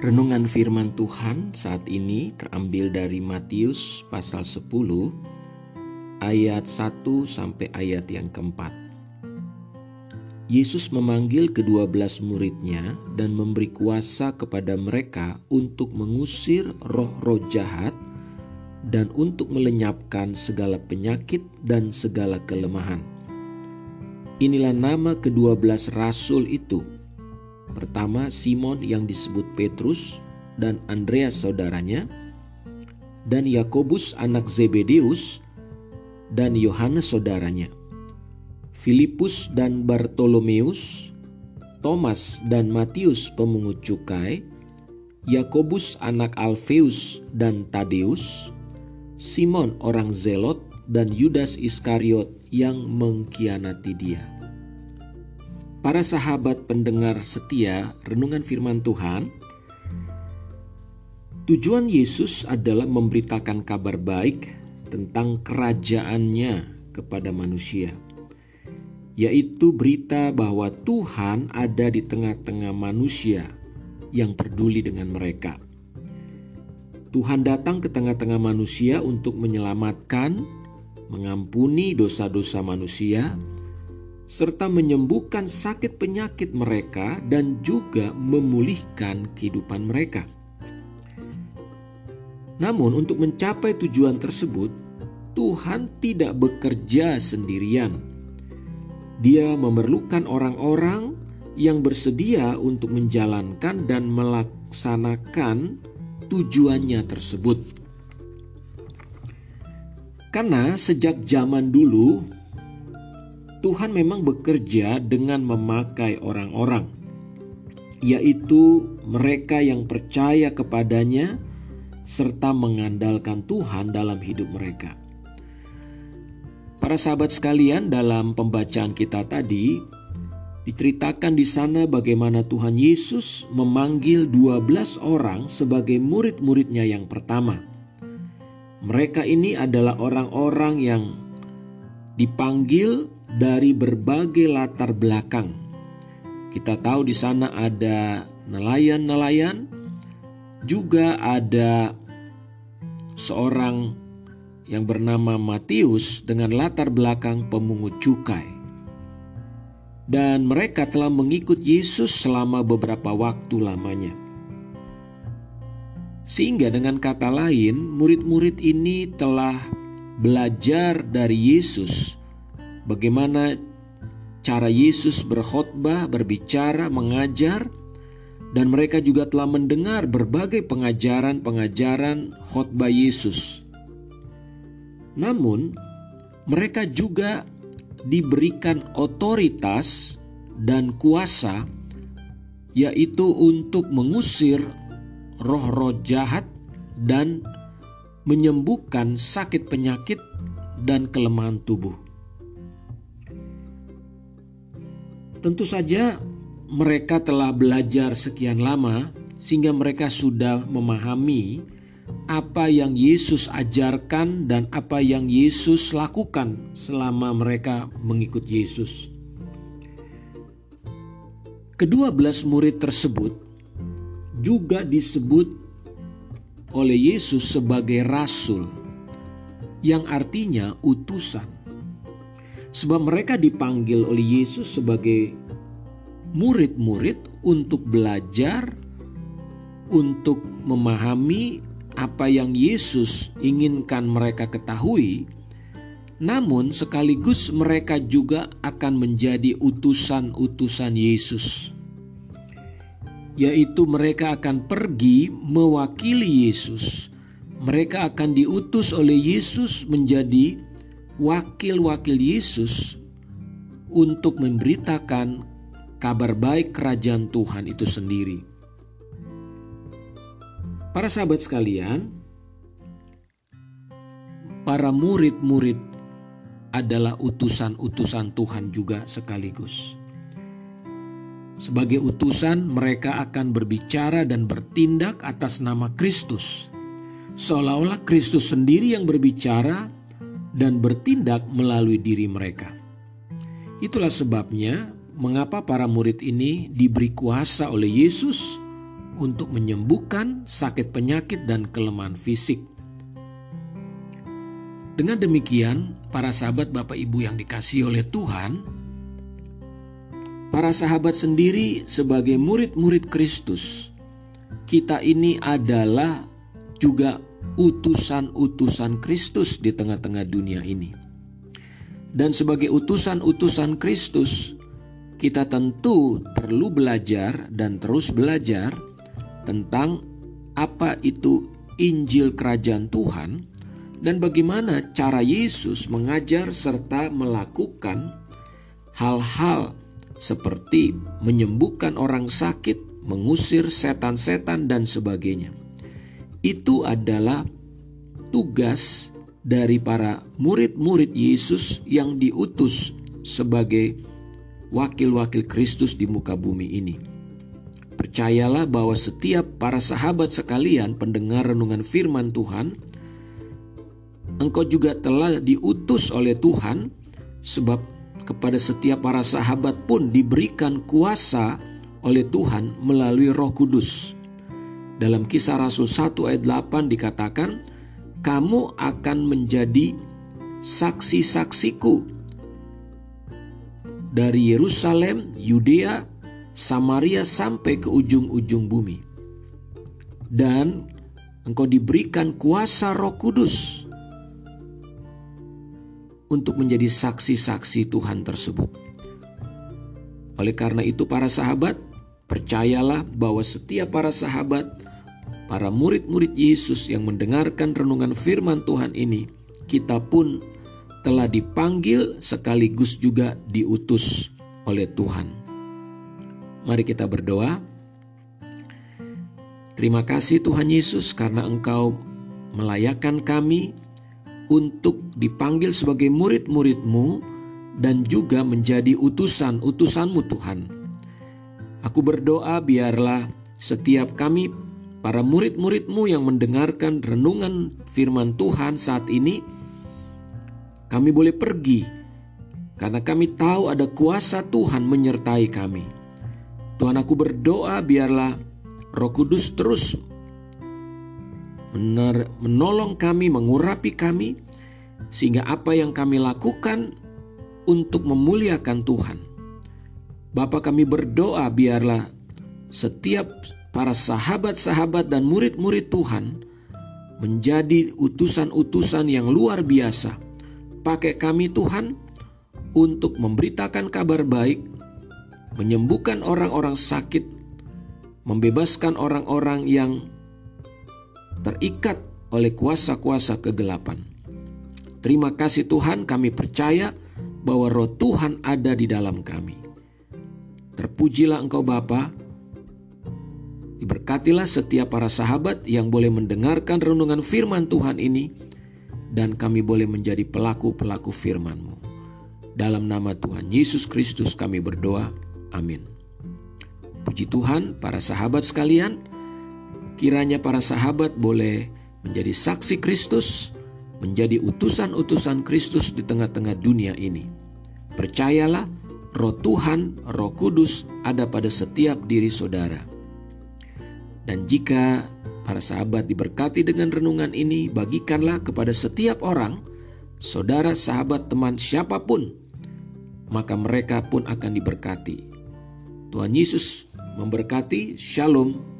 Renungan firman Tuhan saat ini terambil dari Matius pasal 10 ayat 1 sampai ayat yang keempat. Yesus memanggil kedua belas muridnya dan memberi kuasa kepada mereka untuk mengusir roh-roh jahat dan untuk melenyapkan segala penyakit dan segala kelemahan. Inilah nama kedua belas rasul itu, Pertama Simon yang disebut Petrus dan Andreas saudaranya, dan Yakobus anak Zebedeus dan Yohanes saudaranya, Filipus dan Bartolomeus, Thomas dan Matius pemungut cukai, Yakobus anak Alfeus dan Tadeus, Simon orang Zelot dan Yudas Iskariot yang mengkhianati dia. Para sahabat pendengar setia renungan firman Tuhan, tujuan Yesus adalah memberitakan kabar baik tentang kerajaannya kepada manusia, yaitu berita bahwa Tuhan ada di tengah-tengah manusia yang peduli dengan mereka. Tuhan datang ke tengah-tengah manusia untuk menyelamatkan, mengampuni dosa-dosa manusia, serta menyembuhkan sakit penyakit mereka dan juga memulihkan kehidupan mereka. Namun, untuk mencapai tujuan tersebut, Tuhan tidak bekerja sendirian. Dia memerlukan orang-orang yang bersedia untuk menjalankan dan melaksanakan tujuannya tersebut. Karena sejak zaman dulu, Tuhan memang bekerja dengan memakai orang-orang, yaitu mereka yang percaya kepadanya serta mengandalkan Tuhan dalam hidup mereka. Para sahabat sekalian, dalam pembacaan kita tadi diceritakan di sana bagaimana Tuhan Yesus memanggil 12 orang sebagai murid-muridnya yang pertama. Mereka ini adalah orang-orang yang dipanggil dari berbagai latar belakang. Kita tahu di sana ada nelayan-nelayan, juga ada seorang yang bernama Matius dengan latar belakang pemungut cukai. Dan mereka telah mengikut Yesus selama beberapa waktu lamanya. Sehingga dengan kata lain, murid-murid ini telah belajar dari Yesus bagaimana cara Yesus berkhotbah, berbicara, mengajar, dan mereka juga telah mendengar berbagai pengajaran-pengajaran khotbah Yesus. Namun, mereka juga diberikan otoritas dan kuasa, yaitu untuk mengusir roh-roh jahat dan menyembuhkan sakit penyakit dan kelemahan tubuh. Tentu saja mereka telah belajar sekian lama sehingga mereka sudah memahami apa yang Yesus ajarkan dan apa yang Yesus lakukan selama mereka mengikut Yesus. Kedua belas murid tersebut juga disebut oleh Yesus sebagai rasul, yang artinya utusan. Sebab mereka dipanggil oleh Yesus sebagai murid-murid untuk belajar, untuk memahami apa yang Yesus inginkan mereka ketahui, namun sekaligus mereka juga akan menjadi utusan-utusan Yesus, yaitu mereka akan pergi mewakili Yesus. Mereka akan diutus oleh Yesus menjadi wakil-wakil Yesus untuk memberitakan kabar baik kerajaan Tuhan itu sendiri. Para sahabat sekalian, para murid-murid adalah utusan-utusan Tuhan juga sekaligus. Sebagai utusan, mereka akan berbicara dan bertindak atas nama Kristus, seolah-olah Kristus sendiri yang berbicara dan bertindak melalui diri mereka. Itulah sebabnya mengapa para murid ini diberi kuasa oleh Yesus untuk menyembuhkan sakit penyakit dan kelemahan fisik. Dengan demikian, para sahabat Bapak Ibu yang dikasih oleh Tuhan, para sahabat sendiri sebagai murid-murid Kristus, kita ini adalah juga utusan-utusan Kristus di tengah-tengah dunia ini. Dan sebagai utusan-utusan Kristus, kita tentu perlu belajar dan terus belajar tentang apa itu Injil Kerajaan Tuhan dan bagaimana cara Yesus mengajar serta melakukan hal-hal seperti menyembuhkan orang sakit, mengusir setan-setan, dan sebagainya. Itu adalah tugas dari para murid-murid Yesus yang diutus sebagai wakil-wakil Kristus di muka bumi ini. Percayalah bahwa setiap para sahabat sekalian pendengar renungan firman Tuhan, engkau juga telah diutus oleh Tuhan sebab kepada setiap para sahabat pun diberikan kuasa oleh Tuhan melalui Roh Kudus. Dalam kisah Rasul 1 ayat 8 dikatakan, kamu akan menjadi saksi-saksiku dari Yerusalem, Yudea, Samaria sampai ke ujung-ujung bumi. Dan engkau diberikan kuasa Roh Kudus untuk menjadi saksi-saksi Tuhan tersebut. Oleh karena itu para sahabat, percayalah bahwa setiap para sahabat para murid-murid Yesus yang mendengarkan renungan firman Tuhan ini, kita pun telah dipanggil sekaligus juga diutus oleh Tuhan. Mari kita berdoa. Terima kasih Tuhan Yesus karena Engkau melayakkan kami untuk dipanggil sebagai murid-muridmu dan juga menjadi utusan-utusanmu Tuhan. Aku berdoa biarlah setiap kami para murid-muridmu yang mendengarkan renungan firman Tuhan saat ini, kami boleh pergi karena kami tahu ada kuasa Tuhan menyertai kami. Tuhan aku berdoa biarlah roh kudus terus menolong kami, mengurapi kami, sehingga apa yang kami lakukan untuk memuliakan Tuhan. Bapa kami berdoa biarlah setiap para sahabat-sahabat dan murid-murid Tuhan menjadi utusan-utusan yang luar biasa. Pakai kami Tuhan untuk memberitakan kabar baik, menyembuhkan orang-orang sakit, membebaskan orang-orang yang terikat oleh kuasa-kuasa kegelapan. Terima kasih Tuhan, kami percaya bahwa roh Tuhan ada di dalam kami. Terpujilah Engkau Bapa, Diberkatilah setiap para sahabat yang boleh mendengarkan renungan firman Tuhan ini dan kami boleh menjadi pelaku-pelaku firman-Mu. Dalam nama Tuhan Yesus Kristus kami berdoa. Amin. Puji Tuhan, para sahabat sekalian, kiranya para sahabat boleh menjadi saksi Kristus, menjadi utusan-utusan Kristus di tengah-tengah dunia ini. Percayalah, roh Tuhan, roh kudus ada pada setiap diri saudara dan jika para sahabat diberkati dengan renungan ini, bagikanlah kepada setiap orang, saudara, sahabat, teman, siapa pun, maka mereka pun akan diberkati. Tuhan Yesus memberkati. Shalom.